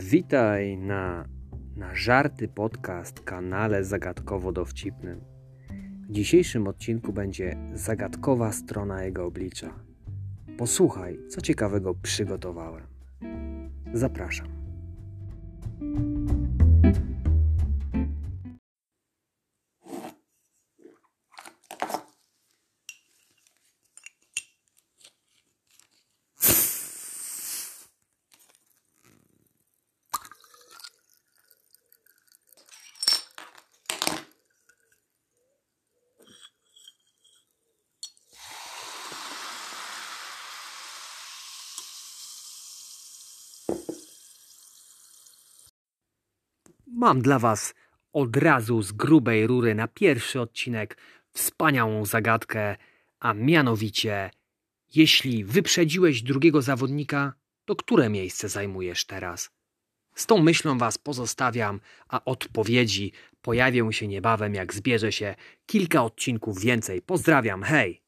Witaj na, na Żarty Podcast kanale Zagadkowo-Dowcipnym. W dzisiejszym odcinku będzie zagadkowa strona jego oblicza. Posłuchaj, co ciekawego przygotowałem. Zapraszam. Mam dla Was od razu z grubej rury na pierwszy odcinek wspaniałą zagadkę, a mianowicie, jeśli wyprzedziłeś drugiego zawodnika, to które miejsce zajmujesz teraz? Z tą myślą Was pozostawiam, a odpowiedzi pojawią się niebawem, jak zbierze się kilka odcinków więcej. Pozdrawiam, hej!